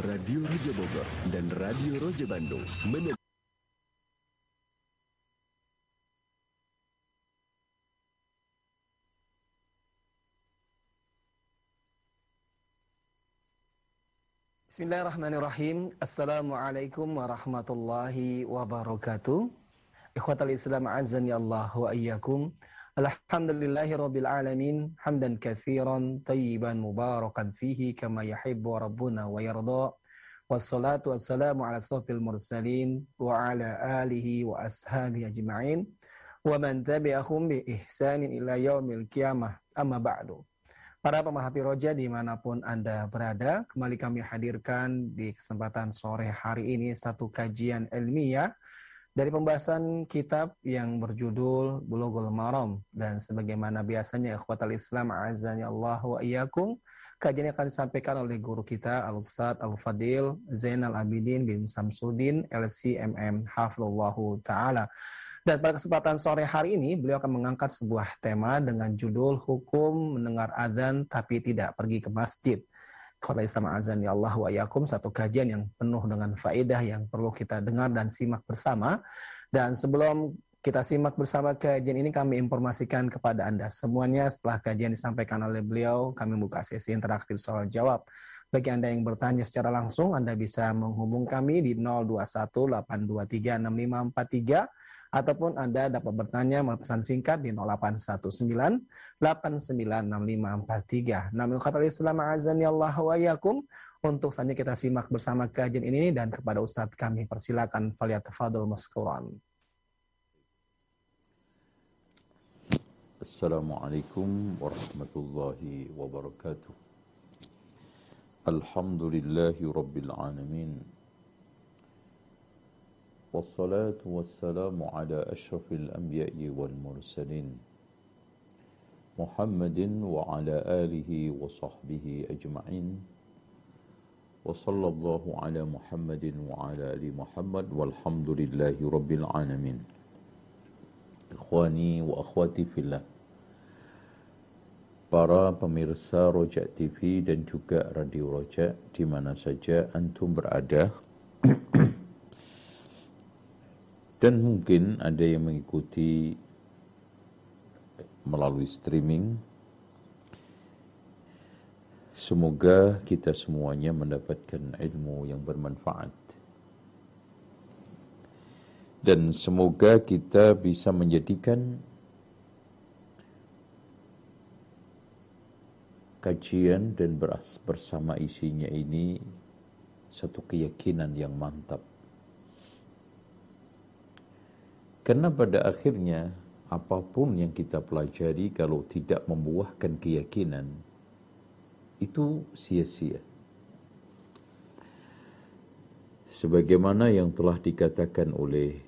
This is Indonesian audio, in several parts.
Radio Raja Bogor dan Radio Raja Bandung menem Bismillahirrahmanirrahim. Assalamualaikum warahmatullahi wabarakatuh. Ikhwatal Islam azani Allah wa iyyakum. Alhamdulillahi alamin. Hamdan kathiran tayyiban mubarakan fihi kama yuhibbu rabbuna wa yarda. Wassalatu wassalamu ala safil mursalin wa ala alihi wa ashabihi ajma'in. Wa man tabi'ahum bi ihsanin ila yaumil qiyamah. Amma ba'du. Para pemerhati roja di mana pun Anda berada, kembali kami hadirkan di kesempatan sore hari ini satu kajian ilmiah dari pembahasan kitab yang berjudul Bulughul Maram dan sebagaimana biasanya ikhwatal Islam azani Allah wa iyyakum kajian akan disampaikan oleh guru kita Al Ustaz Al Fadil Zainal Abidin bin Samsudin LCMM Hafizallahu taala. Dan pada kesempatan sore hari ini, beliau akan mengangkat sebuah tema dengan judul Hukum Mendengar Adzan Tapi Tidak Pergi ke Masjid. Kota Islam Azan ya Allah wa yakum, satu kajian yang penuh dengan faedah yang perlu kita dengar dan simak bersama. Dan sebelum kita simak bersama kajian ini, kami informasikan kepada Anda semuanya setelah kajian disampaikan oleh beliau, kami buka sesi interaktif soal jawab. Bagi Anda yang bertanya secara langsung, Anda bisa menghubung kami di 021 823 6543 ataupun Anda dapat bertanya melalui pesan singkat di 0819 896543. Namun kata Islam azan ya Allah wa yakum. Untuk selanjutnya kita simak bersama kajian ini dan kepada Ustadz kami persilakan Faliat fadl Maskuran. Assalamualaikum warahmatullahi wabarakatuh. Alhamdulillahi rabbil alamin. Wassalatu wassalamu ala ashrafil anbiya'i wal mursalin. محمد وعلى آله وصحبه أجمعين وصلى الله على محمد وعلى آل محمد والحمد لله رب العالمين إخواني وأخواتي في الله Para pemirsa Rojak TV dan juga Radio Rojak di mana saja antum berada Dan mungkin ada yang mengikuti melalui streaming. Semoga kita semuanya mendapatkan ilmu yang bermanfaat. Dan semoga kita bisa menjadikan kajian dan beras bersama isinya ini satu keyakinan yang mantap Karena pada akhirnya apa pun yang kita pelajari kalau tidak membuahkan keyakinan itu sia-sia. Sebagaimana yang telah dikatakan oleh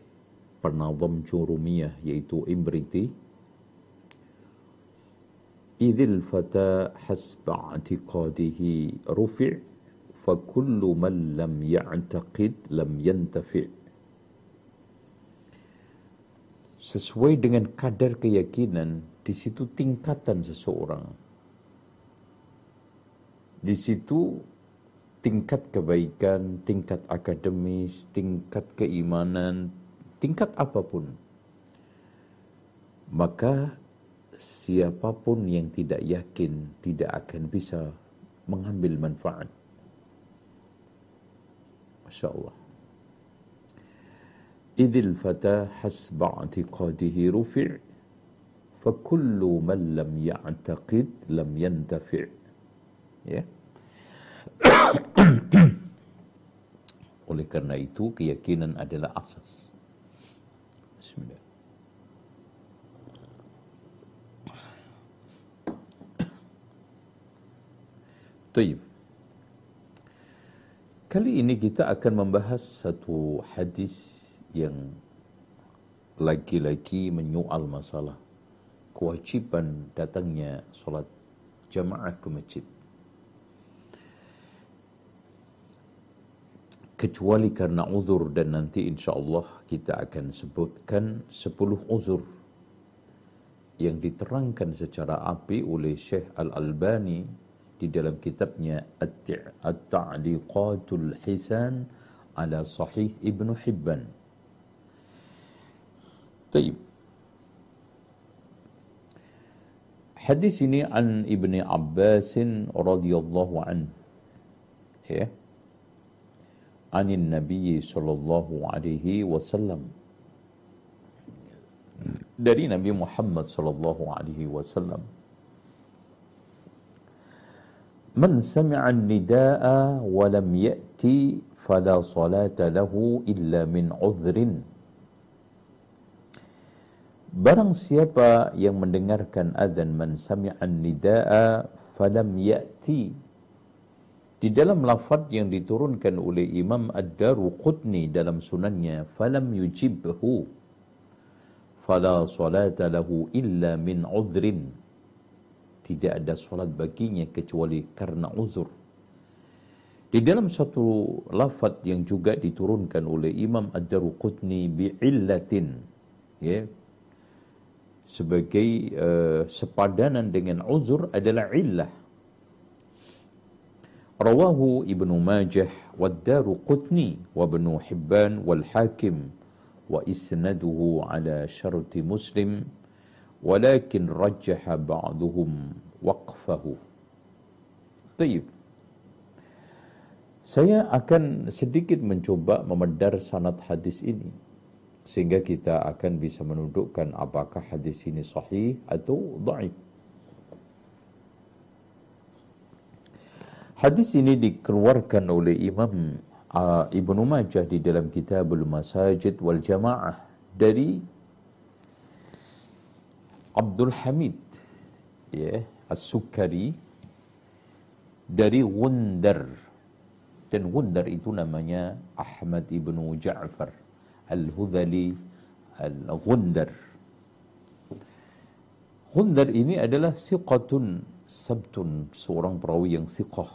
penazam Jurumiyah yaitu Imriti Idil fata hasba i'tiqadihi rufi' fa kullu man lam ya'taqid lam yantafi' sesuai dengan kadar keyakinan di situ tingkatan seseorang. Di situ tingkat kebaikan tingkat akademis tingkat keimanan tingkat apa pun. Maka siapa pun yang tidak yakin tidak akan bisa mengambil manfaat. Masya Allah إذ fata حسب اعتقاده رفع فكل من لم يعتقد لم ينتفع ya. Oleh karena itu keyakinan adalah asas. Bismillah. Taib. Kali ini kita akan membahas satu hadis yang lagi-lagi menyoal masalah kewajiban datangnya solat jamaah ke masjid. Kecuali karena uzur dan nanti insya Allah kita akan sebutkan sepuluh uzur yang diterangkan secara api oleh Syekh Al-Albani di dalam kitabnya At-Ta'liqatul Hisan ala Sahih Ibnu Hibban. Taib. Hadis ini an Ibni Abbas radhiyallahu an. Ya. Anin Nabi sallallahu alaihi wasallam. Dari Nabi Muhammad sallallahu alaihi wasallam. Man sami'a an-nidaa wa lam ya'ti fala salata lahu illa min udhrin. Barang siapa yang mendengarkan azan man sami'an nidaa falam ya'ti di dalam lafaz yang diturunkan oleh Imam Ad-Daruqutni dalam sunannya falam yujibhu fala salata lahu illa min udhrin tidak ada salat baginya kecuali karena uzur. Di dalam satu lafaz yang juga diturunkan oleh Imam Ad-Daruqutni bi'illatin ya sebagai uh, sepadanan dengan uzur adalah illah. Rawahu Ibnu Majah wa Daruqutni wa Ibnu Hibban wal Hakim wa isnaduhu ala syarti Muslim walakin rajjaha ba'duhum waqfahu. Taib. Saya akan sedikit mencoba memedar sanad hadis ini sehingga kita akan bisa menundukkan apakah hadis ini sahih atau dhaif. Hadis ini dikeluarkan oleh Imam uh, Ibnu Majah di dalam Kitabul Masajid wal Jamaah dari Abdul Hamid ya As-Sukari dari Gundar dan Gundar itu namanya Ahmad ibnu Ja'far Al-Hudhali Al-Ghundar. Ghundar ini adalah siqatun sabtun, seorang perawi yang siqah.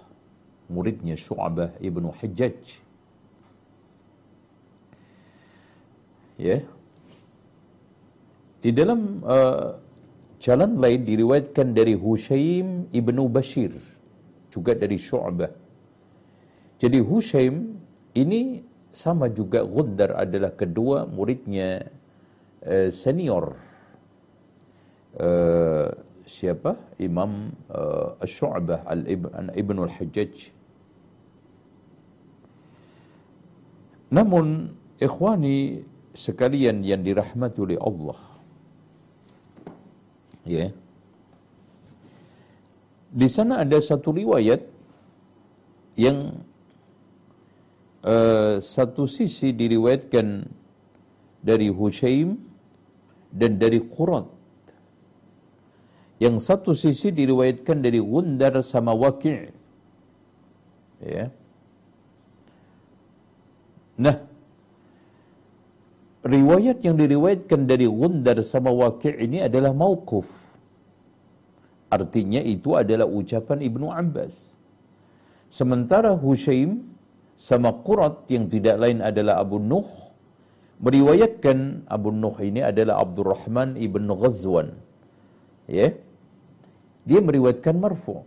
Muridnya Syu'bah ibnu Hajjaj. Ya. Di dalam uh, jalan lain diriwayatkan dari Hushaim ibnu Bashir. Juga dari Syu'bah. Jadi Hushaim ini sama juga Gundar adalah kedua muridnya uh, senior uh, siapa Imam uh, Syu'bah al-Ibn Ibn al-Hajjaj namun ikhwani sekalian yang dirahmati oleh Allah ya yeah. di sana ada satu riwayat yang uh, satu sisi diriwayatkan dari Hushaim dan dari Qurat. Yang satu sisi diriwayatkan dari Gundar sama Waqi'. Ya. Nah, riwayat yang diriwayatkan dari Gundar sama Waqi' ini adalah mauquf. Artinya itu adalah ucapan Ibnu Abbas. Sementara Hushaim sama Qurat yang tidak lain adalah Abu Nuh. Meriwayatkan Abu Nuh ini adalah Abdurrahman ibn Ghazwan. Ya. Dia meriwayatkan marfu.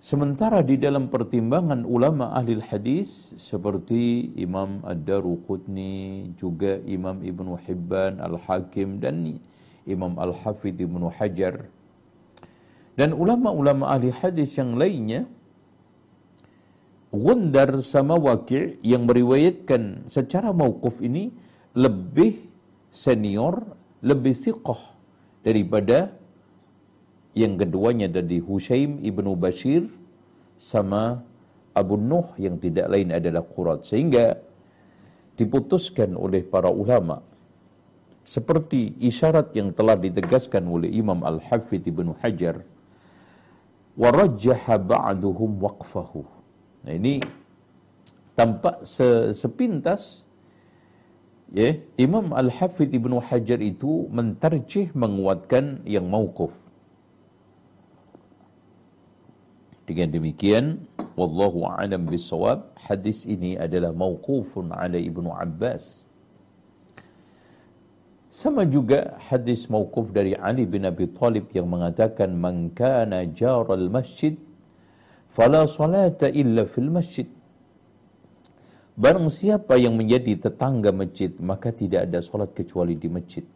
Sementara di dalam pertimbangan ulama ahli hadis seperti Imam Ad-Daruqutni juga Imam Ibnu Hibban Al-Hakim dan Imam Al-Hafidh Ibnu Hajar. Dan ulama-ulama ahli hadis yang lainnya Gundar sama Waqi' yang meriwayatkan secara mauquf ini lebih senior, lebih siqah daripada yang keduanya dari Hushaim ibnu Bashir sama Abu Nuh yang tidak lain adalah Qurat. Sehingga diputuskan oleh para ulama seperti isyarat yang telah ditegaskan oleh Imam Al-Hafidh ibnu Hajar warajjaha ba'duhum waqfahu Nah ini tampak se sepintas ya Imam Al-Hafidh Ibnu Hajar itu mentarjih menguatkan yang mauquf. Dengan demikian, wallahu a'lam bisawab, hadis ini adalah mauqufun ala Ibnu Abbas. Sama juga hadis mauquf dari Ali bin Abi Thalib yang mengatakan man kana jaral masjid fala salata illa fil masjid. Barang siapa yang menjadi tetangga masjid maka tidak ada salat kecuali di masjid.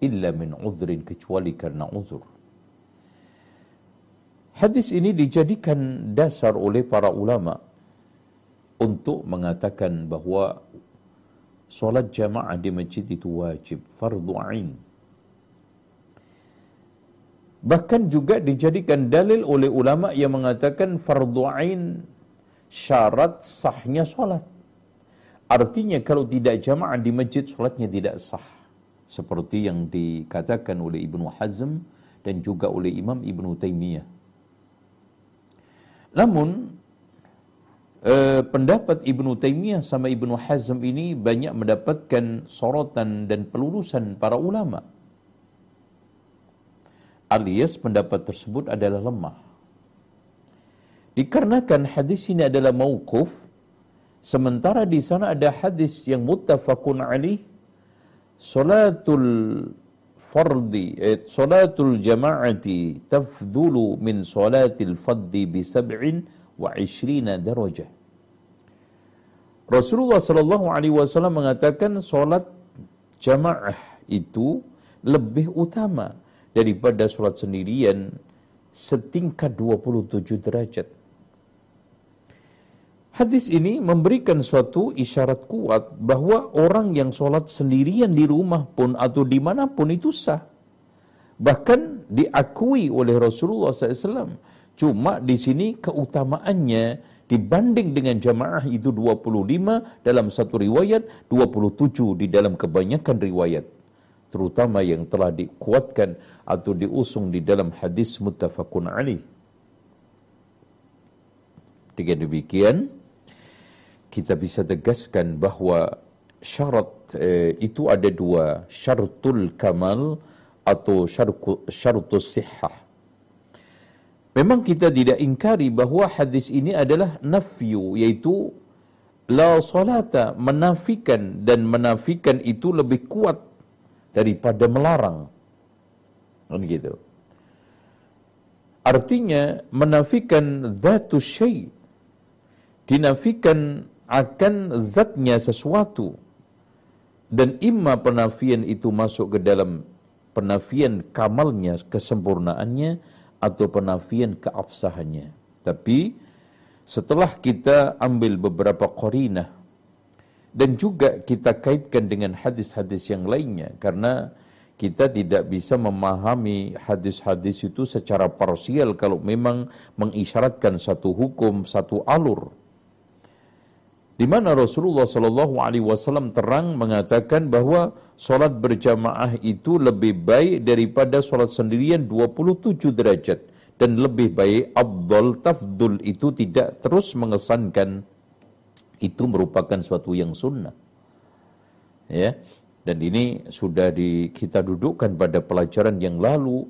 Illa min udhrin kecuali karena uzur. Hadis ini dijadikan dasar oleh para ulama untuk mengatakan bahawa solat jamaah di masjid itu wajib, fardu ain. Bahkan juga dijadikan dalil oleh ulama yang mengatakan fardu ain syarat sahnya solat. Artinya kalau tidak jamaah di masjid solatnya tidak sah. Seperti yang dikatakan oleh Ibnu Hazm dan juga oleh Imam Ibnu Taimiyah. Namun eh, pendapat Ibnu Taimiyah sama Ibnu Hazm ini banyak mendapatkan sorotan dan pelulusan para ulama. Alias pendapat tersebut adalah lemah. Dikarenakan hadis ini adalah mauquf, sementara di sana ada hadis yang muttafaqun alaih, salatul fardi eh, salatul jama'ati tafdulu min salatil faddi bi sab'in wa ishrina darajah. Rasulullah sallallahu alaihi wasallam mengatakan solat jamaah itu lebih utama daripada solat sendirian setingkat 27 derajat. Hadis ini memberikan suatu isyarat kuat bahwa orang yang solat sendirian di rumah pun atau di mana pun itu sah. Bahkan diakui oleh Rasulullah SAW Cuma di sini keutamaannya dibanding dengan jamaah itu 25 dalam satu riwayat, 27 di dalam kebanyakan riwayat. Terutama yang telah dikuatkan atau diusung di dalam hadis muttafaqun alaih. Dengan demikian, kita bisa tegaskan bahwa syarat eh, itu ada dua, syaratul kamal atau syaratul sihah. Memang kita tidak ingkari bahawa hadis ini adalah nafyu, yaitu la salata, menafikan dan menafikan itu lebih kuat daripada melarang. Kan gitu. Artinya menafikan zatu syai dinafikan akan zatnya sesuatu dan imma penafian itu masuk ke dalam penafian kamalnya kesempurnaannya atau penafian keabsahannya. Tapi setelah kita ambil beberapa korinah dan juga kita kaitkan dengan hadis-hadis yang lainnya karena kita tidak bisa memahami hadis-hadis itu secara parsial kalau memang mengisyaratkan satu hukum, satu alur. Di mana Rasulullah Shallallahu Alaihi Wasallam terang mengatakan bahwa solat berjamaah itu lebih baik daripada solat sendirian 27 derajat dan lebih baik abdul tafdul itu tidak terus mengesankan itu merupakan suatu yang sunnah. Ya. Dan ini sudah di, kita dudukkan pada pelajaran yang lalu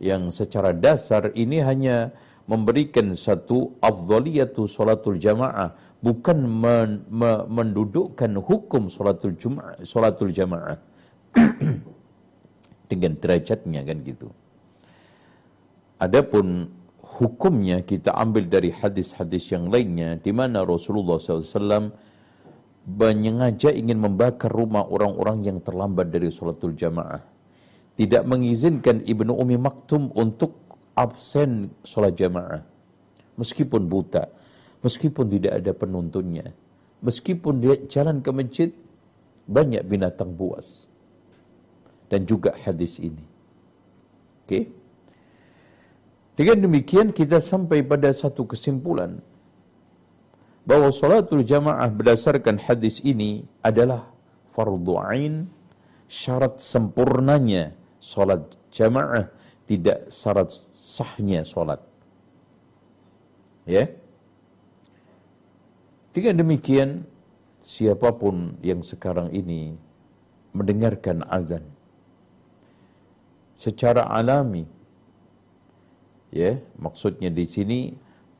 yang secara dasar ini hanya memberikan satu afdaliyatu salatul jamaah bukan men, me, mendudukkan hukum salatul jamaah salatul jamaah dengan derajatnya kan gitu. Adapun hukumnya kita ambil dari hadis-hadis yang lainnya di mana Rasulullah SAW menyengaja ingin membakar rumah orang-orang yang terlambat dari salatul jamaah. Tidak mengizinkan Ibnu Umi Maktum untuk absen salat jamaah. Meskipun buta meskipun tidak ada penuntunnya. Meskipun dia jalan ke masjid, banyak binatang buas. Dan juga hadis ini. Oke. Okay? Dengan demikian kita sampai pada satu kesimpulan bahwa salatul jamaah berdasarkan hadis ini adalah fardu ain syarat sempurnanya salat jamaah tidak syarat sahnya salat. Ya. Dengan demikian, siapa pun yang sekarang ini mendengarkan azan secara alami, ya maksudnya di sini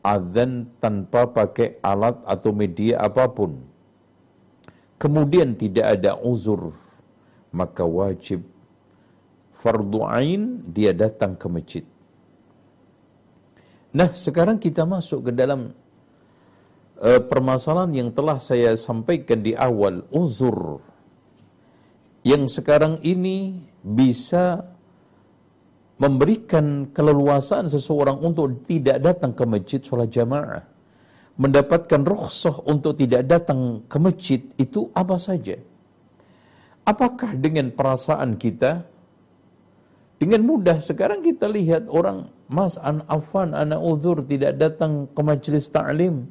azan tanpa pakai alat atau media apa pun. Kemudian tidak ada uzur maka wajib fardu ain dia datang ke masjid. Nah, sekarang kita masuk ke dalam uh, permasalahan yang telah saya sampaikan di awal, uzur. Yang sekarang ini bisa memberikan keleluasaan seseorang untuk tidak datang ke masjid sholat jamaah. Mendapatkan rukhsah untuk tidak datang ke masjid itu apa saja? Apakah dengan perasaan kita dengan mudah sekarang kita lihat orang Mas an afan anak uzur tidak datang ke majlis ta'lim.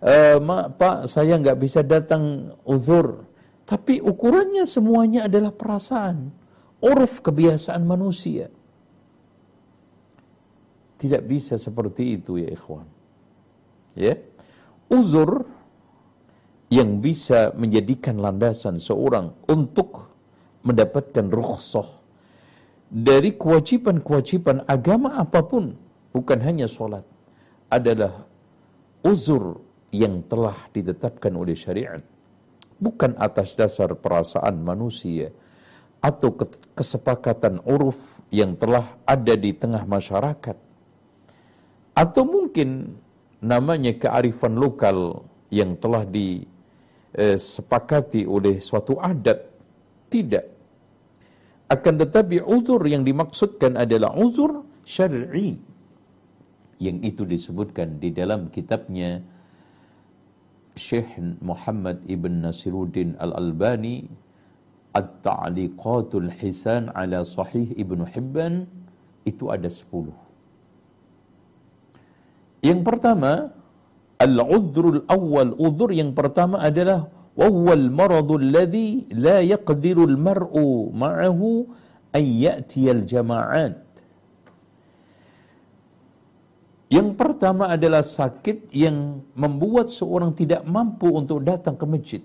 Uh, ma, Pak, saya nggak bisa datang uzur. Tapi ukurannya semuanya adalah perasaan. Uruf kebiasaan manusia. Tidak bisa seperti itu ya ikhwan. Ya. Uzur yang bisa menjadikan landasan seorang untuk mendapatkan rukhsah dari kewajiban-kewajiban agama apa pun, bukan hanya sholat, adalah uzur yang telah ditetapkan oleh syariat. Bukan atas dasar perasaan manusia atau kesepakatan uruf yang telah ada di tengah masyarakat. Atau mungkin namanya kearifan lokal yang telah disepakati oleh suatu adat. Tidak akan tetapi uzur yang dimaksudkan adalah uzur syar'i. Yang itu disebutkan di dalam kitabnya Syekh Muhammad Ibn Nasiruddin Al-Albani At-Ta'liqatul Hisan ala Sahih Ibn Hibban itu ada sepuluh. Yang pertama, al-udhrul awal, udhur yang pertama adalah wawal maradul alladhi la yaqdirul mar'u ma'ahu ayyatiyal jama'at. Yang pertama adalah sakit yang membuat seorang tidak mampu untuk datang ke masjid.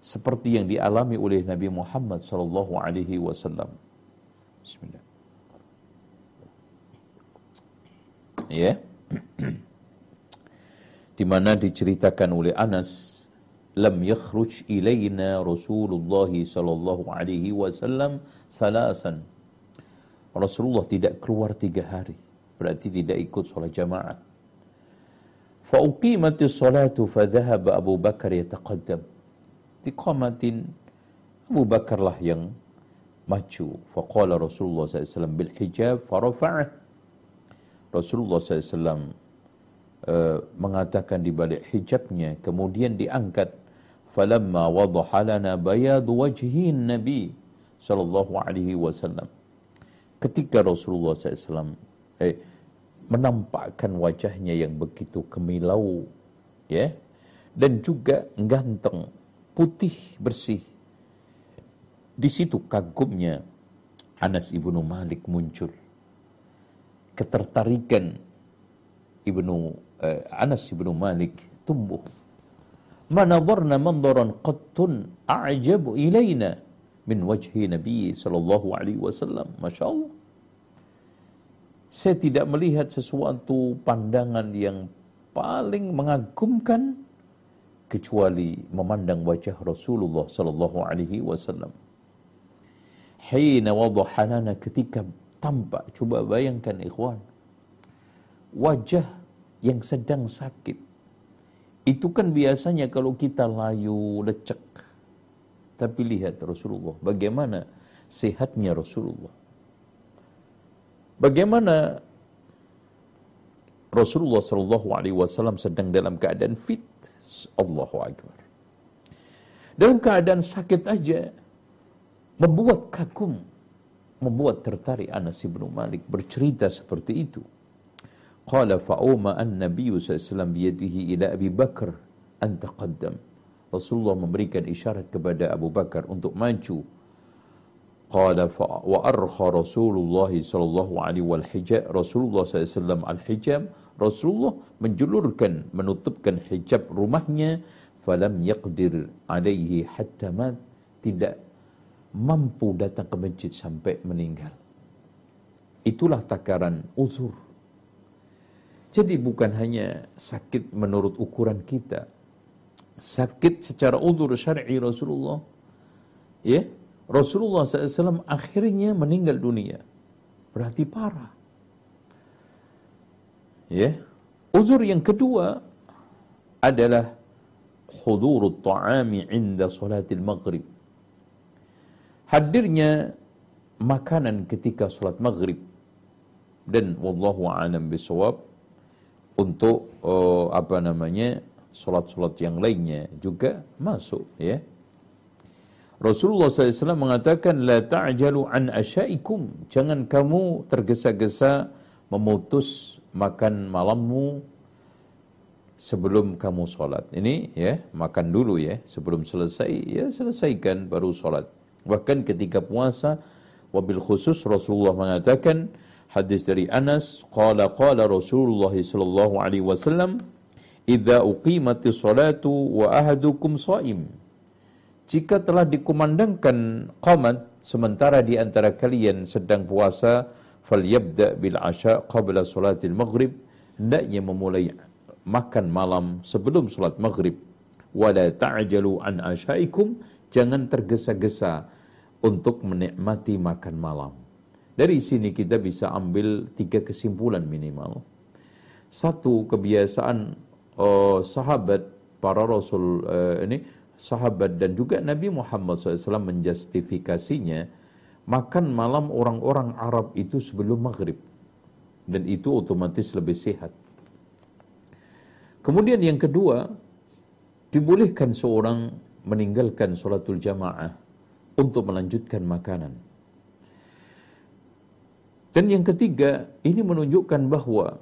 Seperti yang dialami oleh Nabi Muhammad sallallahu alaihi wasallam. Bismillah. Ya. Di mana diceritakan oleh Anas lam yakhruj ilaina Rasulullah sallallahu alaihi wasallam salasan. Rasulullah tidak keluar tiga hari. Berarti tidak ikut sholat. Fauqimatis salatu fadhahaba Abu Bakar yataqaddam. Diqamatin Abu Bakar lah yang maju. Faqala Rasulullah SAW bil hijab farafa'ah. Rasulullah SAW uh, mengatakan di balik hijabnya kemudian diangkat falamma wadaha lana bayad wajhi nabi sallallahu alaihi wasallam. Ketika Rasulullah SAW eh, menampakkan wajahnya yang begitu kemilau ya dan juga ganteng putih bersih di situ kagumnya Anas ibnu Malik muncul ketertarikan ibnu eh, Anas ibnu Malik tumbuh ma nadarna mandaran qattun a'jabu ilaina min wajhi Nabi sallallahu alaihi wasallam. Masya Allah. Saya tidak melihat sesuatu pandangan yang paling mengagumkan kecuali memandang wajah Rasulullah sallallahu alaihi wasallam. Hina wadahanana ketika tampak, coba bayangkan ikhwan, wajah yang sedang sakit itu kan biasanya kalau kita layu, lecek. Tapi lihat Rasulullah, bagaimana sehatnya Rasulullah. Bagaimana Rasulullah Shallallahu Alaihi Wasallam sedang dalam keadaan fit, Allahu Akbar. Dalam keadaan sakit aja, membuat kagum, membuat tertarik Anas bin Malik bercerita seperti itu. Qala fa'uma an-nabiy sallallahu biyadihi ila Abi Bakar an taqaddam. Rasulullah memberikan isyarat kepada Abu Bakar untuk maju. Qala wa arkha Rasulullah sallallahu alaihi wal hijab Rasulullah sallallahu al hijab Rasulullah menjulurkan menutupkan hijab rumahnya falam yaqdir alaihi hatta mat tidak mampu datang ke masjid sampai meninggal. Itulah takaran uzur jadi bukan hanya sakit menurut ukuran kita. Sakit secara udur syar'i Rasulullah ya Rasulullah SAW akhirnya meninggal dunia. Berarti parah. Ya. Uzur yang kedua adalah hudurut ta'ami inda salatil maghrib. Hadirnya makanan ketika salat maghrib dan wallahu a'lam bisawab untuk uh, apa namanya salat-salat yang lainnya juga masuk ya. Rasulullah SAW mengatakan la ta'jalu an asyaikum jangan kamu tergesa-gesa memutus makan malammu sebelum kamu sholat. Ini ya makan dulu ya sebelum selesai ya selesaikan baru sholat. Bahkan ketika puasa wabil khusus Rasulullah mengatakan hadis dari Anas qala qala Rasulullah sallallahu alaihi wasallam idza uqimatis salatu wa ahadukum shaim jika telah dikumandangkan qamat sementara di antara kalian sedang puasa falyabda bil asya qabla salatil maghrib hendaknya memulai makan malam sebelum salat maghrib. Wala ta'jalu an asyaikum jangan tergesa-gesa untuk menikmati makan malam. Dari sini kita bisa ambil tiga kesimpulan minimal. Satu kebiasaan uh, sahabat para rasul uh, ini sahabat dan juga Nabi Muhammad SAW menjustifikasinya makan malam orang-orang Arab itu sebelum maghrib. Dan itu otomatis lebih sehat. Kemudian yang kedua, dibolehkan seorang meninggalkan sholatul jamaah untuk melanjutkan makanan. Dan yang ketiga, ini menunjukkan bahwa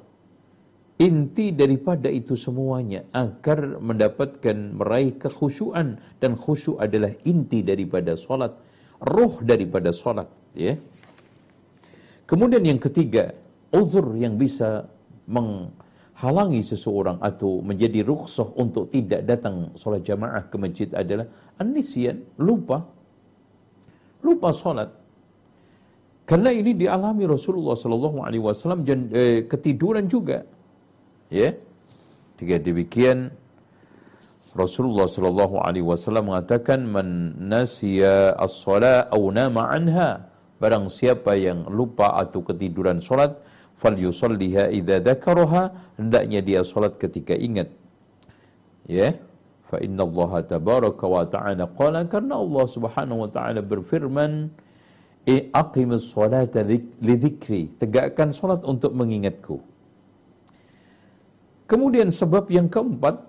Inti daripada itu semuanya agar mendapatkan meraih kekhusyuan dan khusyuk adalah inti daripada solat, roh daripada solat. Ya. Kemudian yang ketiga, uzur yang bisa menghalangi seseorang atau menjadi rukhsah untuk tidak datang solat jamaah ke masjid adalah anisian, lupa. Lupa solat. Karena ini dialami Rasulullah Sallallahu Alaihi Wasallam eh, ketiduran juga Ya. Jika demikian Rasulullah sallallahu alaihi wasallam mengatakan man nasiya as-sala aw nama anha barang siapa yang lupa atau ketiduran salat falyusalliha idza dzakaraha hendaknya dia salat ketika ingat. Ya? Fa inna Allah tabaraka wa ta'ala qala karena Allah subhanahu wa ta'ala berfirman aqimus salata li dzikri tegakkan salat untuk mengingatku. Kemudian sebab yang keempat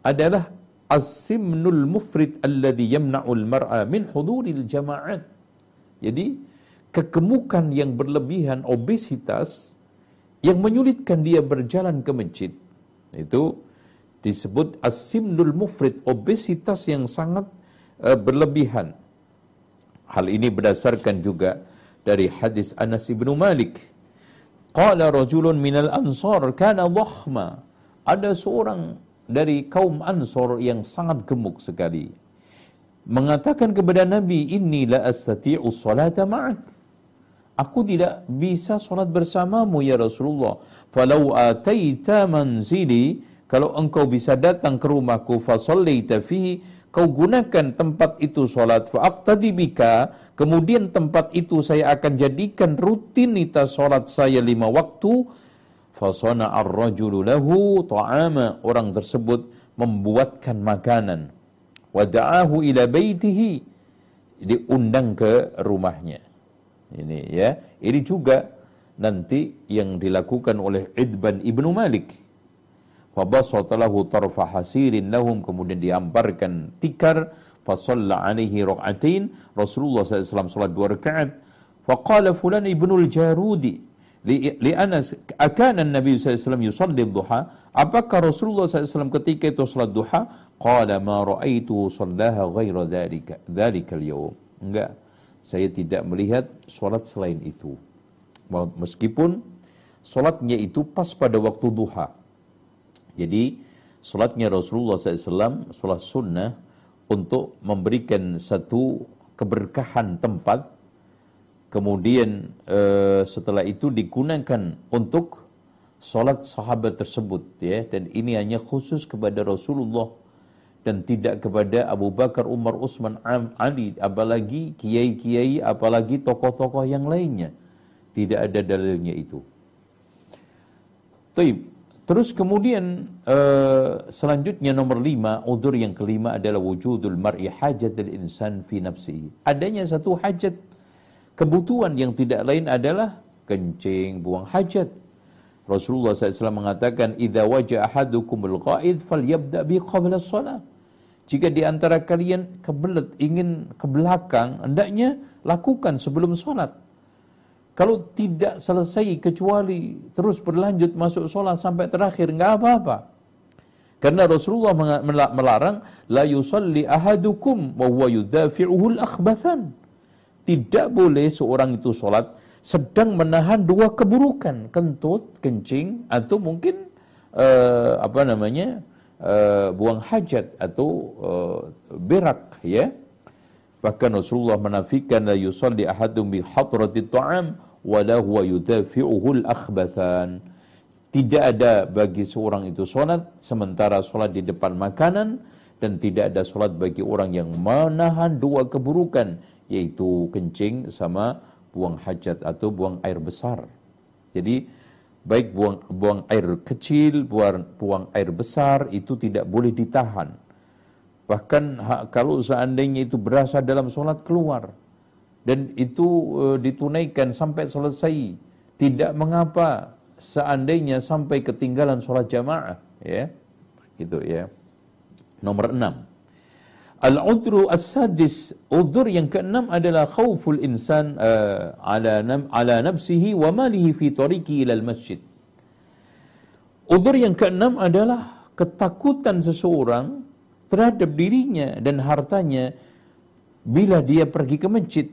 adalah asimnul mufrid alladhi yamna'ul mar'a min huduril jama'at. Jadi kegemukan yang berlebihan, obesitas yang menyulitkan dia berjalan ke masjid. Itu disebut asimnul mufrid, obesitas yang sangat uh, berlebihan. Hal ini berdasarkan juga dari hadis Anas bin Malik. Qala rajulun minal ansar kana dhakhma ada seorang dari kaum Ansor yang sangat gemuk sekali mengatakan kepada Nabi inni la astati'u salata ma'ak aku tidak bisa salat bersamamu ya Rasulullah. Falau ataita manzili kalau engkau bisa datang ke rumahku fa sallaita fihi kau gunakan tempat itu salat fa aqtadi bika kemudian tempat itu saya akan jadikan rutinitas salat saya lima waktu. Fasana ar-rajulu lahu ta'ama orang tersebut membuatkan makanan. Wada'ahu ila baitihi diundang ke rumahnya ini ya. Ini juga nanti yang dilakukan oleh Idban ibnu Malik. Fabasatalahu tarfa hasirin lahum. Kemudian diamparkan tikar. Fasalla alaihi raq'atain Rasulullah SAW salat dua rakaat. Faqala fulan ibnul jarudi. Li, Anas akan Nabi SAW yusalli duha apakah Rasulullah SAW ketika itu salat duha? Qala ma ra'aitu sallaha ghaira dhalika dhalika al enggak saya tidak melihat salat selain itu. Meskipun salatnya itu pas pada waktu duha. Jadi salatnya Rasulullah SAW salat sunnah untuk memberikan satu keberkahan tempat. Kemudian uh, setelah itu digunakan untuk solat sahabat tersebut ya. Dan ini hanya khusus kepada Rasulullah dan tidak kepada Abu Bakar, Umar, Utsman, Ali, apalagi kiai-kiai, apalagi tokoh-tokoh yang lainnya. Tidak ada dalilnya itu. Taib. Terus kemudian uh, selanjutnya nomor lima, udur yang kelima adalah wujudul mar'i hajatul insan fi nafsihi. Adanya satu hajat, kebutuhan yang tidak lain adalah kencing, buang hajat. Rasulullah SAW mengatakan, "Idza waja ahadukumul qaid falyabda bi qabla shalah." Jika di antara kalian kebelet ingin ke belakang, hendaknya lakukan sebelum sholat. Kalau tidak selesai kecuali terus berlanjut masuk sholat sampai terakhir, nggak apa-apa. Karena Rasulullah melarang la yusalli ahadukum wa huwa yudafi'uhu al-akhbathan. Tidak boleh seorang itu sholat sedang menahan dua keburukan, kentut, kencing atau mungkin uh, apa namanya? Uh, buang hajat atau uh, berak ya Bahkan Rasulullah menafikan la yusalli ahadum bi hadratit ta'am wa la huwa yudafi'uhu al-akhbathan. Tidak ada bagi seorang itu solat sementara solat di depan makanan dan tidak ada solat bagi orang yang menahan dua keburukan yaitu kencing sama buang hajat atau buang air besar. Jadi baik buang buang air kecil, buang buang air besar itu tidak boleh ditahan Bahkan kalau seandainya itu berasa dalam sholat keluar dan itu uh, ditunaikan sampai selesai, tidak mengapa seandainya sampai ketinggalan sholat jamaah, ya, gitu ya. Nomor enam. Al-udru as-sadis, udur yang keenam adalah khawful insan uh, ala, nam, ala nafsihi wa malihi fi tariqi ilal masjid. Udur yang keenam adalah ketakutan seseorang terhadap dirinya dan hartanya bila dia pergi ke masjid.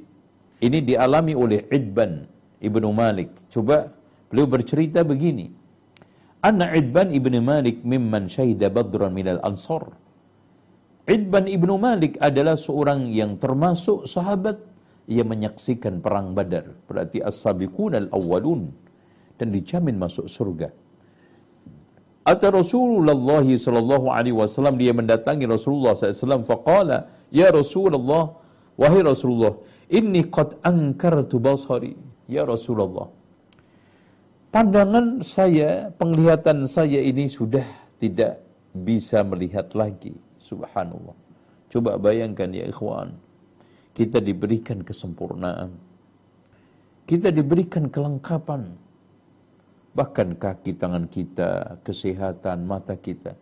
Ini dialami oleh Idban Ibnu Malik. Coba beliau bercerita begini. Anna Idban Ibnu Malik mimman syahida badran minal ansar. Idban Ibnu Malik adalah seorang yang termasuk sahabat yang menyaksikan perang Badar. Berarti as-sabiqun al-awwalun dan dijamin masuk surga. Ata Rasulullah sallallahu alaihi wasallam dia mendatangi Rasulullah SAW faqala ya Rasulullah wahai Rasulullah inni qad ankartu basari ya Rasulullah pandangan saya penglihatan saya ini sudah tidak bisa melihat lagi subhanallah coba bayangkan ya ikhwan kita diberikan kesempurnaan kita diberikan kelengkapan bahkan kaki tangan kita, kesehatan mata kita.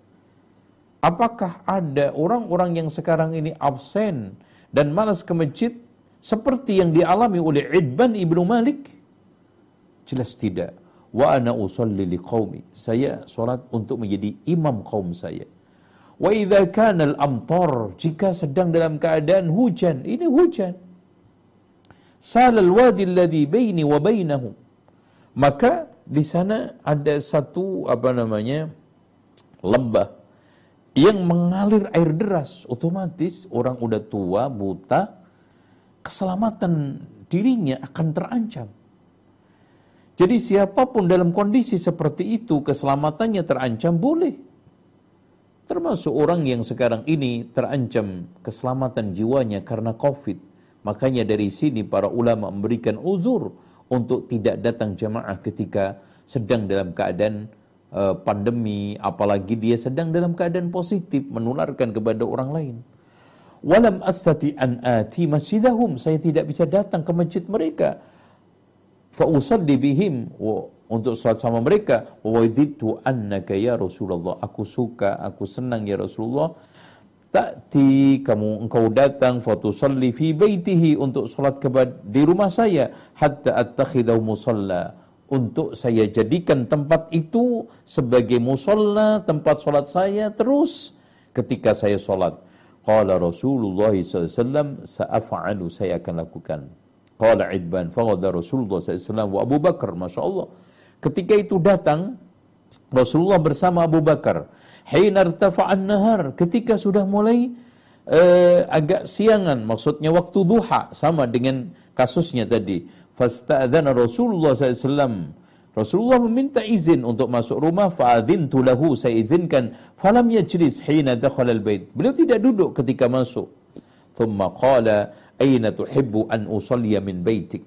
Apakah ada orang-orang yang sekarang ini absen dan malas ke masjid seperti yang dialami oleh Idban ibnu Malik? Jelas tidak. Wa ana usalli liqaumi. Saya solat untuk menjadi imam kaum saya. Wa idza kana al-amtar jika sedang dalam keadaan hujan, ini hujan. Salal wadi alladhi baini wa bainahum. Maka di sana ada satu apa namanya lembah yang mengalir air deras otomatis orang udah tua buta keselamatan dirinya akan terancam jadi siapa pun dalam kondisi seperti itu keselamatannya terancam boleh termasuk orang yang sekarang ini terancam keselamatan jiwanya karena covid makanya dari sini para ulama memberikan uzur untuk tidak datang jamaah ketika sedang dalam keadaan uh, pandemi, apalagi dia sedang dalam keadaan positif menularkan kepada orang lain. Walam astati an ati masjidahum, saya tidak bisa datang ke masjid mereka. Fa usalli bihim untuk salat sama mereka. Wa waditu annaka ya Rasulullah, aku suka, aku senang ya Rasulullah. Ta'ti kamu engkau datang fatusalli fi baitihi untuk salat di rumah saya. Hatta attakhidahu musalla. Untuk saya jadikan tempat itu sebagai musalla tempat salat saya terus ketika saya salat qala Rasulullah SAW sa'af'alu saya akan lakukan. Qala idban faqada Rasulullah SAW wa Abu Bakar. Masya Allah ketika itu datang Rasulullah bersama Abu Bakar Hina irtafa'an nahar, ketika sudah mulai uh, agak siangan, maksudnya waktu duha, sama dengan kasusnya tadi. Fasta'adhana Rasulullah SAW Rasulullah meminta izin untuk masuk rumah fa'adhintu lahu saya izinkan. Falam yajlis hina dakhala al-bait beliau tidak duduk ketika masuk. Thumma qala aina tuhibbu an usalliya min baitik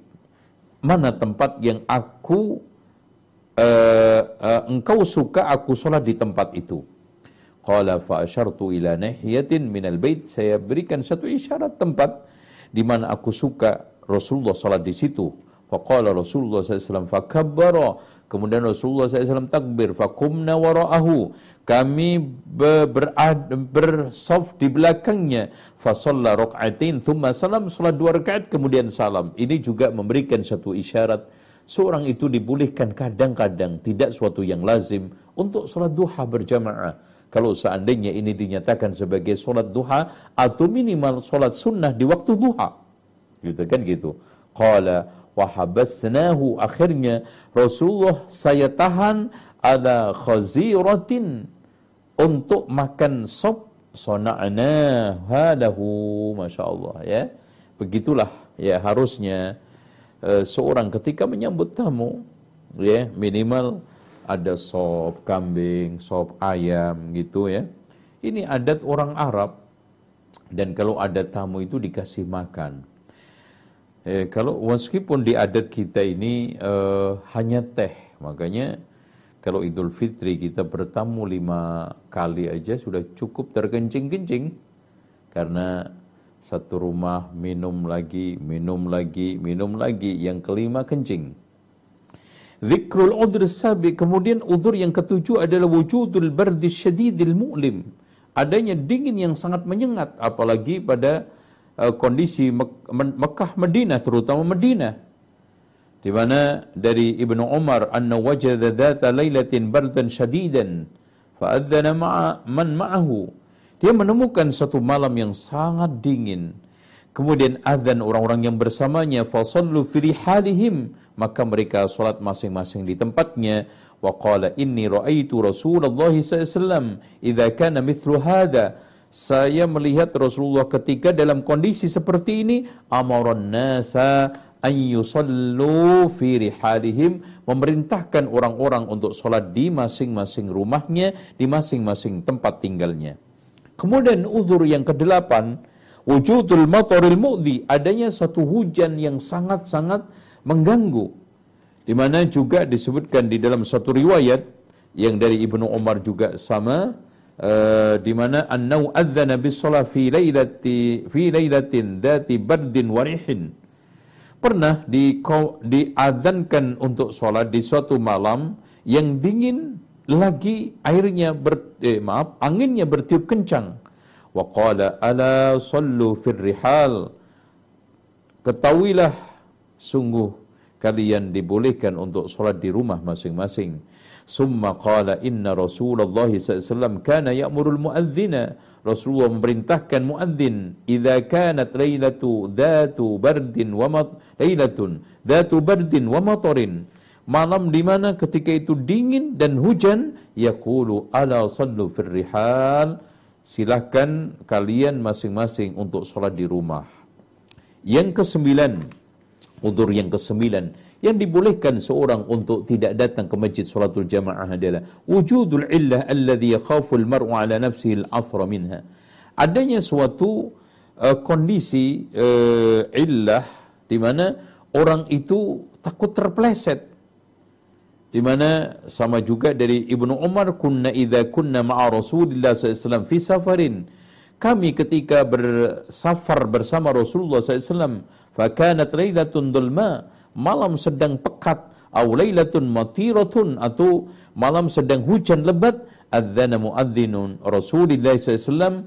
mana tempat yang aku uh, uh, engkau suka aku salat di tempat itu qala fa asyartu ila nahiyatin min al-bait saya berikan satu isyarat tempat di mana aku suka Rasulullah salat di situ Faqala Rasulullah SAW fakabbara. Kemudian Rasulullah SAW takbir. Fakumna wara'ahu. Kami berad, bersof di belakangnya. Fasalla rok'atin. Thumma salam. Salat dua rakaat. Kemudian salam. Ini juga memberikan satu isyarat. Seorang itu dibolehkan kadang-kadang. Tidak suatu yang lazim. Untuk salat duha berjamaah. Kalau seandainya ini dinyatakan sebagai solat duha. Atau minimal solat sunnah di waktu duha. Gitu kan gitu. Qala wahabasnahu akhirnya Rasulullah saya tahan ada khaziratin untuk makan sop sona'na halahu Masya Allah ya begitulah ya harusnya uh, seorang ketika menyambut tamu ya minimal ada sop kambing sop ayam gitu ya. Ini adat orang Arab. Dan kalau ada tamu itu dikasih makan. Eh, kalau meskipun di adat kita ini eh, hanya teh, makanya kalau Idul Fitri kita bertamu lima kali aja sudah cukup terkencing-kencing. Karena satu rumah minum lagi, minum lagi, minum lagi, yang kelima kencing. Zikrul udhr sabi, kemudian udur yang ketujuh adalah wujudul bardi syadidil mu'lim. Adanya dingin yang sangat menyengat, apalagi pada uh, kondisi Mek Mekah Madinah terutama Madinah di mana dari Ibnu Umar anna wajada dhata lailatin bardan shadidan fa'adzana ma'a man ma'ahu dia menemukan satu malam yang sangat dingin. Kemudian azan orang-orang yang bersamanya fasallu fi rihalihim. Maka mereka salat masing-masing di tempatnya. Wa qala inni raaitu Rasulullah sallallahu idza kana mithlu hadha. Saya melihat Rasulullah ketika dalam kondisi seperti ini amaran nasa an yusallu fi rihalihim. Memerintahkan orang-orang untuk sholat di masing-masing rumahnya di masing-masing tempat tinggalnya kemudian uzur yang kedelapan wujudul mataril mu'di adanya satu hujan yang sangat-sangat mengganggu. Di mana juga disebutkan di dalam satu riwayat yang dari Ibnu Umar juga sama uh, di mana annau adzana bis shalah fi lailati fi lailatin dzati bardin warihin pernah di diadzankan untuk sholat di suatu malam yang dingin lagi airnya ber, eh, maaf anginnya bertiup kencang wa qala ala sallu fir rihal ketahuilah sungguh kalian dibolehkan untuk sholat di rumah masing-masing Summa qala inna Rasulullah SAW kana ya'murul muadzina. Rasulullah memerintahkan muadzin, "Idza kanat lailatu dhatu bardin wa mat lailatun dhatu bardin wa matarin." Malam di mana ketika itu dingin dan hujan, yaqulu ala sallu fir rihal. Silahkan kalian masing-masing untuk sholat di rumah. Yang kesembilan, udur yang kesembilan, yang dibolehkan seorang untuk tidak datang ke masjid salatul jamaah adalah wujudul illah alladhi yakhafu al-mar'u ala nafsihi al-afra minha. Adanya suatu uh, kondisi uh, illah di mana orang itu takut terpleset. Di mana sama juga dari Ibnu Umar kunna idza kunna ma'a Rasulillah SAW fi safarin. Kami ketika bersafar bersama Rasulullah SAW, fakanat lailatun dulma, malam sedang pekat aw lailatun matiratun. Atau malam sedang hujan lebat adzana muadzinun Rasulullah SAW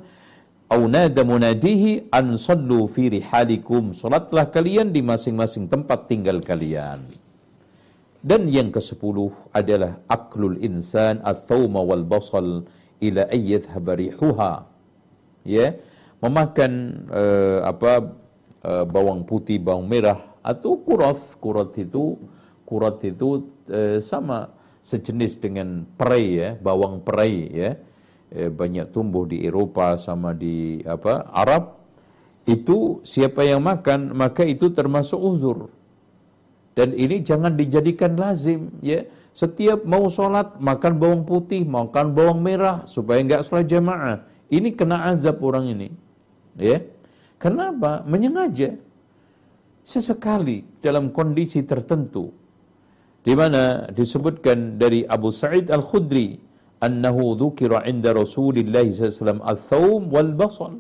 aw nada munadihi an sallu fi rihalikum. Salatlah kalian di masing-masing tempat tinggal kalian dan yang ke-10 adalah aklul insan ats-tsauma wal basal ila ayyat habarihuha ya memakan uh, apa uh, bawang putih bawang merah atau kurat kurat itu kurat itu eh, sama sejenis dengan perai ya bawang perai ya. Banyak tumbuh di Eropa sama di apa Arab. Itu siapa yang makan maka itu termasuk uzur Dan ini jangan dijadikan lazim ya. Setiap mau sholat makan bawang putih, makan bawang merah supaya enggak sholat jamaah. Ini kena azab orang ini. Ya. Kenapa? Menyengaja. Sesekali dalam kondisi tertentu di mana disebutkan dari Abu Sa'id Al-Khudri annahu dzukira 'inda Rasulillah sallallahu al-thawm wal basal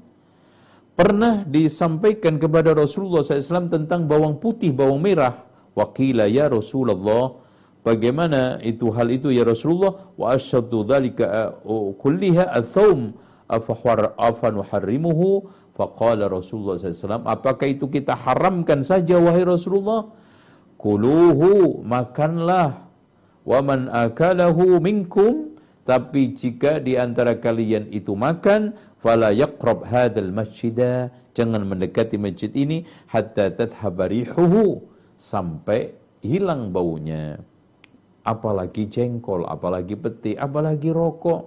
pernah disampaikan kepada Rasulullah SAW tentang bawang putih, bawang merah. Wakila ya Rasulullah, bagaimana itu hal itu ya Rasulullah? Wa asyadu dhalika uh, kulliha al-thawm afa nuharrimuhu faqala Rasulullah SAW apakah itu kita haramkan saja wahai Rasulullah? Kuluhu makanlah. Wa man akalahu minkum. Tapi jika di antara kalian itu makan fala yaqrab hadzal masjida. Jangan mendekati masjid ini hatta tadhhabarihuhu sampai hilang baunya. Apalagi jengkol apalagi peti apalagi rokok.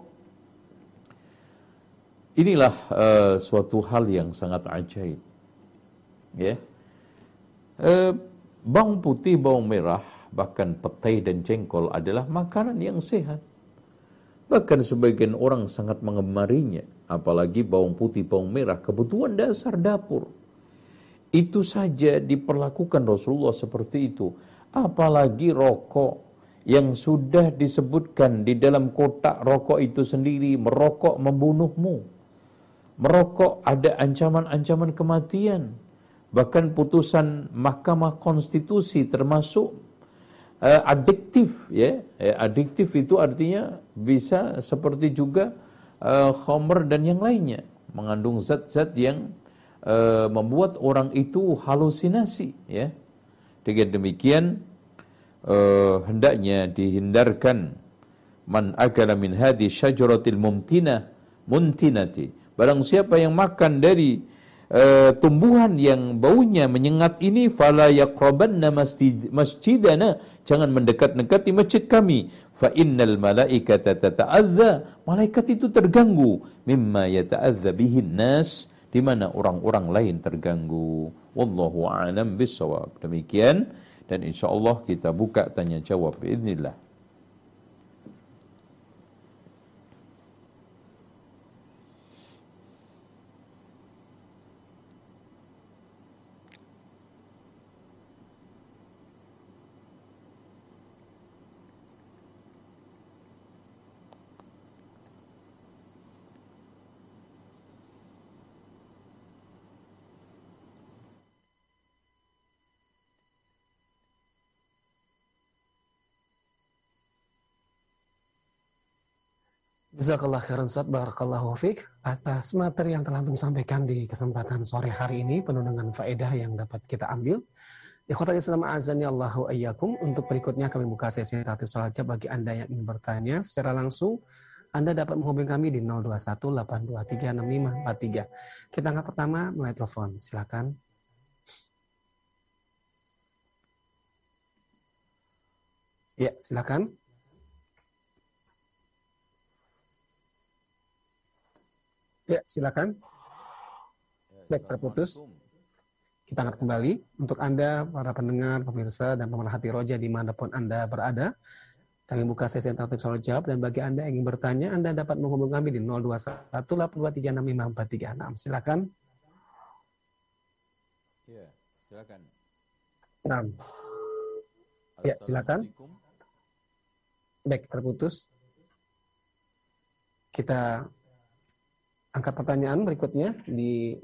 Inilah uh, suatu hal yang sangat ajaib. Ya. Uh, bawang putih bawang merah bahkan petai dan jengkol adalah makanan yang sehat. Bahkan sebagian orang sangat mengemarinya, apalagi bawang putih, bawang merah, kebutuhan dasar dapur. Itu saja diperlakukan Rasulullah seperti itu. Apalagi rokok yang sudah disebutkan di dalam kotak rokok itu sendiri, merokok membunuhmu. Merokok ada ancaman-ancaman kematian. Bahkan putusan Mahkamah Konstitusi termasuk uh, adiktif ya. ya adiktif itu artinya bisa seperti juga uh, khomer dan yang lainnya mengandung zat-zat yang uh, membuat orang itu halusinasi ya. Dengan demikian uh, hendaknya dihindarkan man akala min hadi syajaratil mumtina muntinati. Barang siapa yang makan dari uh, tumbuhan yang baunya menyengat ini fala yaqrabanna masjid, masjidana. Jangan mendekat-dekati masjid kami. Fa innal malaikata tata'adza. Malaikat itu terganggu. Mimma yata'adza bihin nas di mana orang-orang lain terganggu. Wallahu a'lam bissawab. Demikian dan insya Allah kita buka tanya jawab inilah Jazakallah khairan Ustaz, Barakallahu fiqh atas materi yang telah sampaikan di kesempatan sore hari ini penuh dengan faedah yang dapat kita ambil. Ikhwatal Islam azani Allahu ayyakum. Untuk berikutnya kami buka sesi tatib salat bagi Anda yang ingin bertanya secara langsung. Anda dapat menghubungi kami di 0218236543. Kita angkat pertama mulai telepon. Silakan. Ya, silakan. Ya, silakan. Baik, terputus. Kita angkat kembali untuk Anda, para pendengar, pemirsa, dan pemerhati roja di mana pun Anda berada. Kami buka sesi interaktif soal jawab dan bagi Anda yang ingin bertanya, Anda dapat menghubungi kami di 0218236543. silakan. Ya, silakan. Nah. Ya, silakan. Baik, terputus. Kita angkat pertanyaan berikutnya di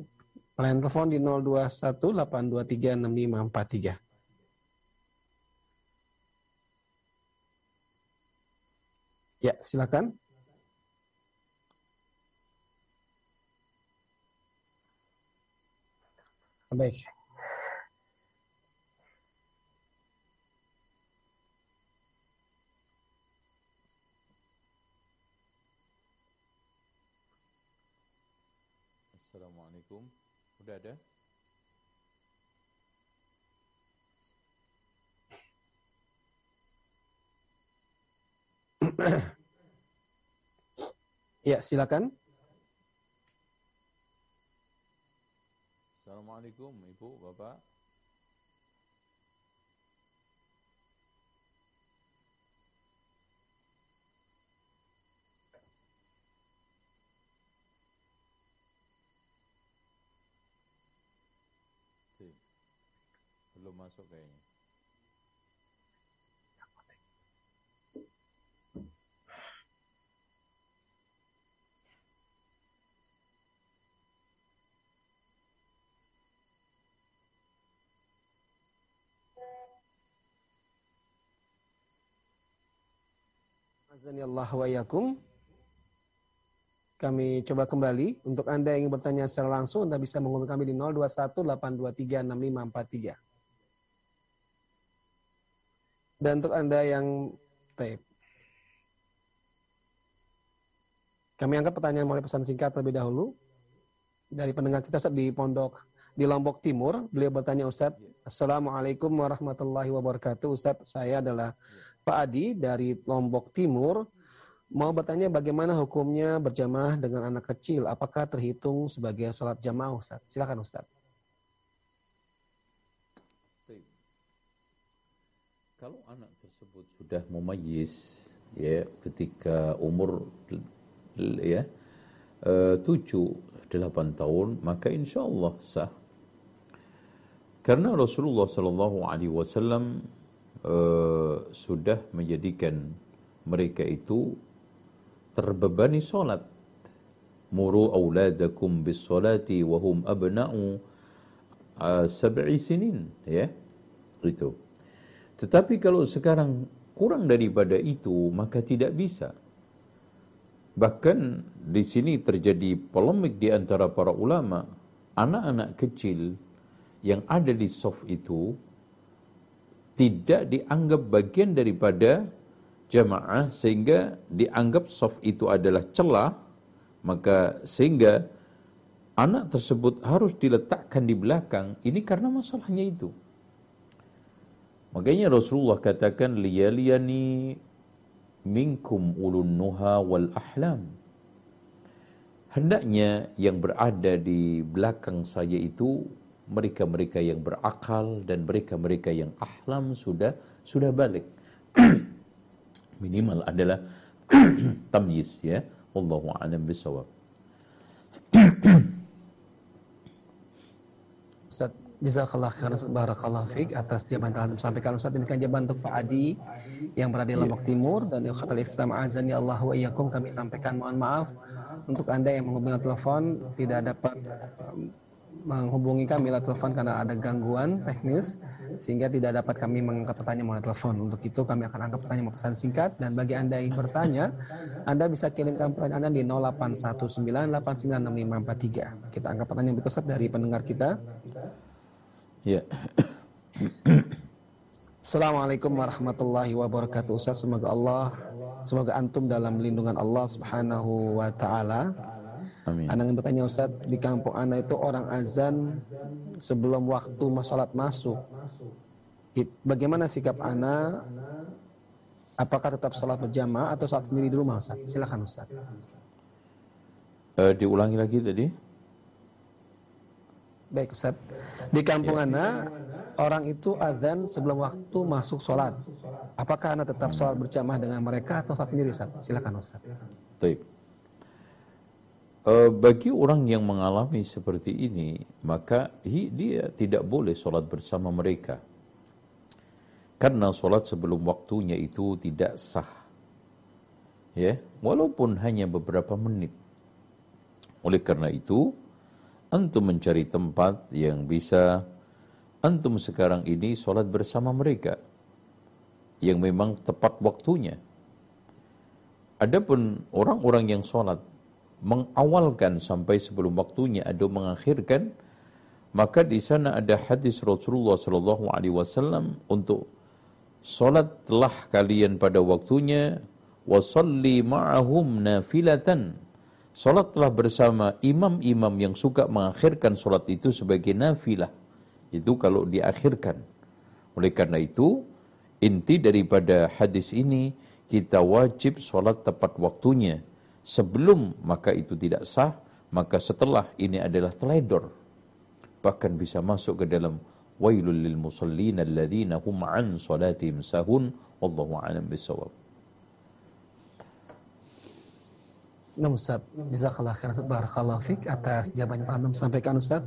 line telepon di 0218236543. Ya, silakan. Baik. Udah ada? ya, silakan. Assalamualaikum, Ibu, Bapak. Belum masuk kayaknya. Azanillah wa yakum. Kami coba kembali. Untuk Anda yang ingin bertanya secara langsung, Anda bisa menghubungi kami di 0218236543. Dan untuk Anda yang tape. Kami angkat pertanyaan melalui pesan singkat terlebih dahulu. Dari pendengar kita Ustaz di Pondok di Lombok Timur. Beliau bertanya Ustadz, Assalamualaikum warahmatullahi wabarakatuh. Ustadz, saya adalah Pak Adi dari Lombok Timur. Mau bertanya bagaimana hukumnya berjamaah dengan anak kecil? Apakah terhitung sebagai sholat jamaah Ustadz? Silakan Ustadz. Kalau anak tersebut sudah memayis ya ketika umur ya eh, tujuh delapan tahun maka insya Allah sah karena Rasulullah Sallallahu Alaihi Wasallam uh, sudah menjadikan mereka itu terbebani solat. Muru auladakum bis salati wa hum abna'u uh, sab'i sinin. Ya, itu. Tetapi kalau sekarang kurang daripada itu, maka tidak bisa. Bahkan di sini terjadi polemik di antara para ulama, anak-anak kecil yang ada di soft itu tidak dianggap bagian daripada jamaah sehingga dianggap soft itu adalah celah maka sehingga anak tersebut harus diletakkan di belakang ini karena masalahnya itu makanya Rasulullah katakan liyaliyani minkum ulun nuha wal ahlam hendaknya yang berada di belakang saya itu mereka-mereka yang berakal dan mereka-mereka yang ahlam sudah sudah balik. Minimal adalah tamyiz ya. Wallahu a'lam bisawab. Ustaz, jazakallah khairan barakallahu fiik atas jawaban telah disampaikan Ustaz demikian jawaban untuk Pak Adi yang berada di Lombok Timur dan Ikhwatul Islam azani Allah wa iyyakum kami sampaikan mohon maaf untuk Anda yang menghubungi telepon tidak dapat menghubungi kami lewat telepon karena ada gangguan teknis sehingga tidak dapat kami mengangkat pertanyaan melalui telepon. Untuk itu kami akan angkat pertanyaan pesan singkat dan bagi Anda yang bertanya, Anda bisa kirimkan pertanyaan Anda di 0819896543. Kita angkat pertanyaan berikut dari pendengar kita. Ya. Assalamualaikum warahmatullahi wabarakatuh. Ustaz, semoga Allah, semoga antum dalam lindungan Allah Subhanahu wa taala Amin. Anak yang bertanya Ustaz, di kampung anak itu orang azan sebelum waktu salat masuk. Bagaimana sikap anak? Apakah tetap salat berjamaah atau salat sendiri di rumah Ustaz? Silakan Ustaz. Uh, diulangi lagi tadi. Baik Ustaz. Di kampung ya. anak, orang itu azan sebelum waktu masuk sholat. Apakah anak tetap sholat berjamaah dengan mereka atau salat sendiri Ustaz? Silakan Ustaz. Baik. Uh, bagi orang yang mengalami seperti ini, maka dia tidak boleh sholat bersama mereka. Karena sholat sebelum waktunya itu tidak sah. Ya, walaupun hanya beberapa menit. Oleh karena itu, antum mencari tempat yang bisa antum sekarang ini sholat bersama mereka. Yang memang tepat waktunya. Adapun orang-orang yang sholat mengawalkan sampai sebelum waktunya atau mengakhirkan maka di sana ada hadis Rasulullah sallallahu alaihi wasallam untuk salat telah kalian pada waktunya wasalli ma'ahum nafilatan salat telah bersama imam-imam yang suka mengakhirkan salat itu sebagai nafilah itu kalau diakhirkan oleh karena itu inti daripada hadis ini kita wajib salat tepat waktunya sebelum maka itu tidak sah, maka setelah ini adalah teledor. Bahkan bisa masuk ke dalam wailul lil musallin alladzina hum an salatihim sahun wallahu a'lam bisawab. Nah Ustaz, jazakallah khairan Barakallahu fik atas jawaban yang Anda sampaikan Ustaz.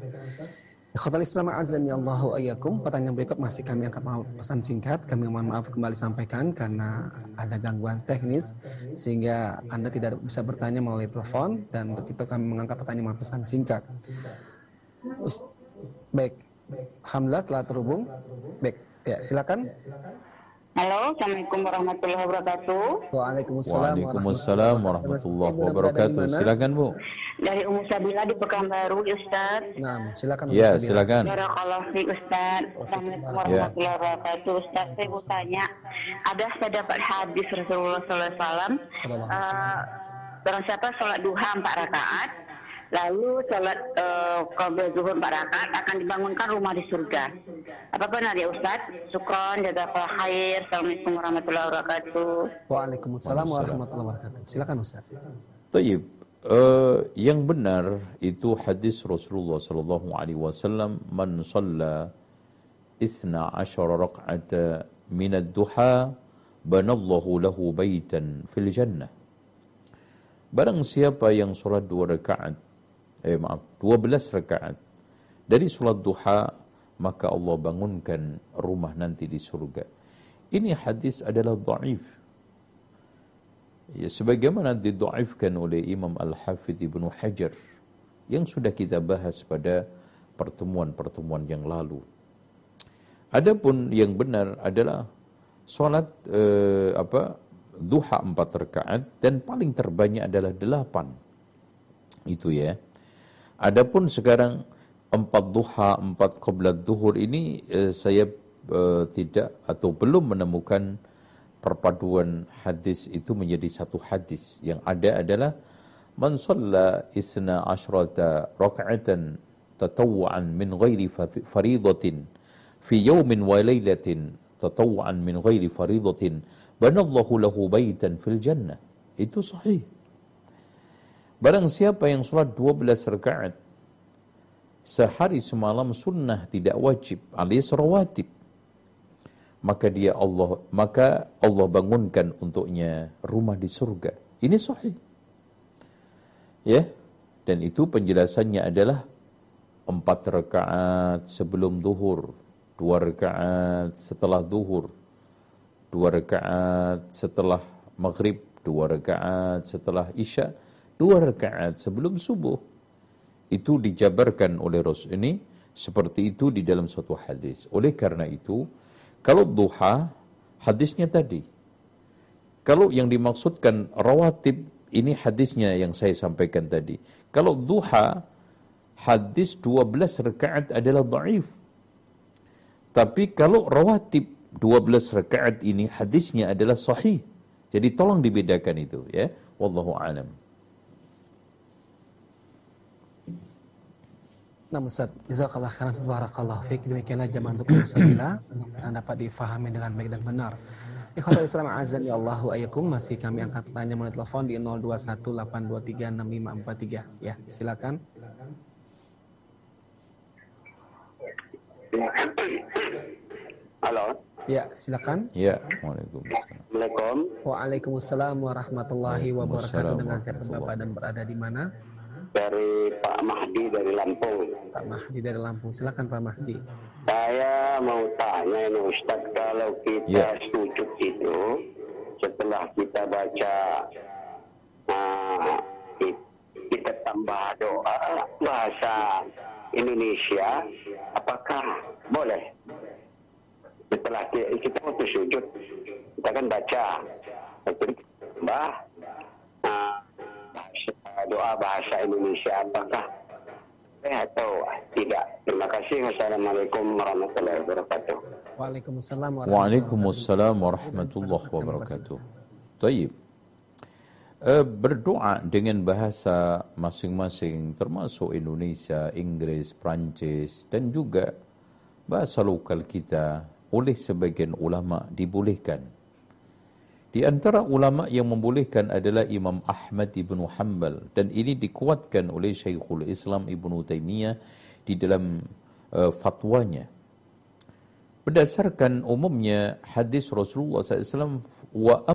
Ikhwatal Islam azani Allahu ayyakum. Pertanyaan berikut masih kami angkat pesan singkat. Kami mohon maaf kembali sampaikan karena ada gangguan teknis sehingga Anda tidak bisa bertanya melalui telepon dan untuk itu kami mengangkat pertanyaan pesan singkat. Baik. Alhamdulillah telah terhubung. Baik, ya silakan. Halo, Assalamualaikum warahmatullahi wabarakatuh. Waalaikumsalam, Waalaikumsalam warahmatullahi wabarakatuh. Silakan Bu. Dari Ummu Sabila di Pekanbaru, Ustaz. Nah, silakan. Ya, Ustaz Bila. silakan. Barakallahu fiik Ustaz. Assalamualaikum warahmatullahi wabarakatuh. Ustaz, saya mau tanya, ada saya dapat hadis Rasulullah SAW. Sallallahu alaihi wasallam. Uh, barang siapa sholat duha empat rakaat, lalu sholat uh, qabla zuhur empat rakaat akan dibangunkan rumah di surga. Apa benar ya Ustaz? Syukron, jazakallah khair. Assalamualaikum warahmatullahi wabarakatuh. Waalaikumsalam warahmatullahi wabarakatuh. Silakan Ustaz. Tayyib. Eh, yang benar itu hadis Rasulullah sallallahu alaihi wasallam man shalla isna asyara raq'ata min ad-duha banallahu lahu baitan fil jannah. Barang siapa yang salat dua rakaat eh maaf 12 rakaat dari salat duha maka Allah bangunkan rumah nanti di surga. Ini hadis adalah dhaif. Ya, sebagaimana didoaifkan oleh Imam Al-Hafidh Ibnu Hajar yang sudah kita bahas pada pertemuan-pertemuan yang lalu. Adapun yang benar adalah solat eh, apa duha empat rakaat dan paling terbanyak adalah delapan. Itu ya. Adapun sekarang empat duha, empat qoblat duhur ini eh, saya eh, tidak atau belum menemukan perpaduan hadis itu menjadi satu hadis. Yang ada adalah man isna asyrata raka'atan tatawwa'an min ghairi faridatin fi yawmin wa lailatin tatawwa'an min ghairi faridatin banallahu lahu baitan fil jannah. Itu sahih. Barang siapa yang sholat 12 rakaat sehari semalam sunnah tidak wajib alias rawatib maka dia Allah maka Allah bangunkan untuknya rumah di surga. Ini sahih. Ya. Dan itu penjelasannya adalah empat rakaat sebelum duhur, dua rakaat setelah duhur, dua rakaat setelah maghrib, dua rakaat setelah isya, dua rakaat sebelum subuh. Itu dijabarkan oleh Rasul ini seperti itu di dalam suatu hadis. Oleh karena itu, kalau duha, hadisnya tadi. Kalau yang dimaksudkan rawatib, ini hadisnya yang saya sampaikan tadi. Kalau duha, hadis 12 rakaat adalah daif. Tapi kalau rawatib 12 rakaat ini hadisnya adalah sahih. Jadi tolong dibedakan itu ya. Wallahu alam. Nah Ustaz, jazakallah khairan barakallahu fiik. Demikianlah jamaah untuk Musabila yang dapat difahami dengan baik dan benar. Ikhwatul Islam azan ya Allahu ayyakum masih kami angkat tanya melalui telepon di 0218236543 ya. Silakan. Halo. Ya, silakan. Ya, Waalaikumsalam. Waalaikumsalam warahmatullahi wabarakatuh. Dengan siapa Bapak dan berada di mana? Dari Pak Mahdi dari Lampung. Pak Mahdi dari Lampung. Silakan Pak Mahdi. Saya mau tanya ini Ustaz kalau kita Ya. sujud itu setelah kita baca uh, ki- kita tambah doa bahasa Indonesia apakah boleh setelah ki- kita waktu sujud kita kan baca itu tambah uh, bahasa- doa bahasa Indonesia apakah atau tidak terima kasih wassalamualaikum warahmatullahi wabarakatuh Waalaikumsalam warahmatullahi wabarakatuh. Taib. Eh, berdoa dengan bahasa masing-masing termasuk Indonesia, Inggris, Prancis dan juga bahasa lokal kita oleh sebagian ulama dibolehkan. Di antara ulama yang membolehkan adalah Imam Ahmad ibnu Hanbal dan ini dikuatkan oleh Syekhul Islam Ibnu Taimiyah di dalam uh, fatwanya. Berdasarkan umumnya hadis Rasulullah SAW wa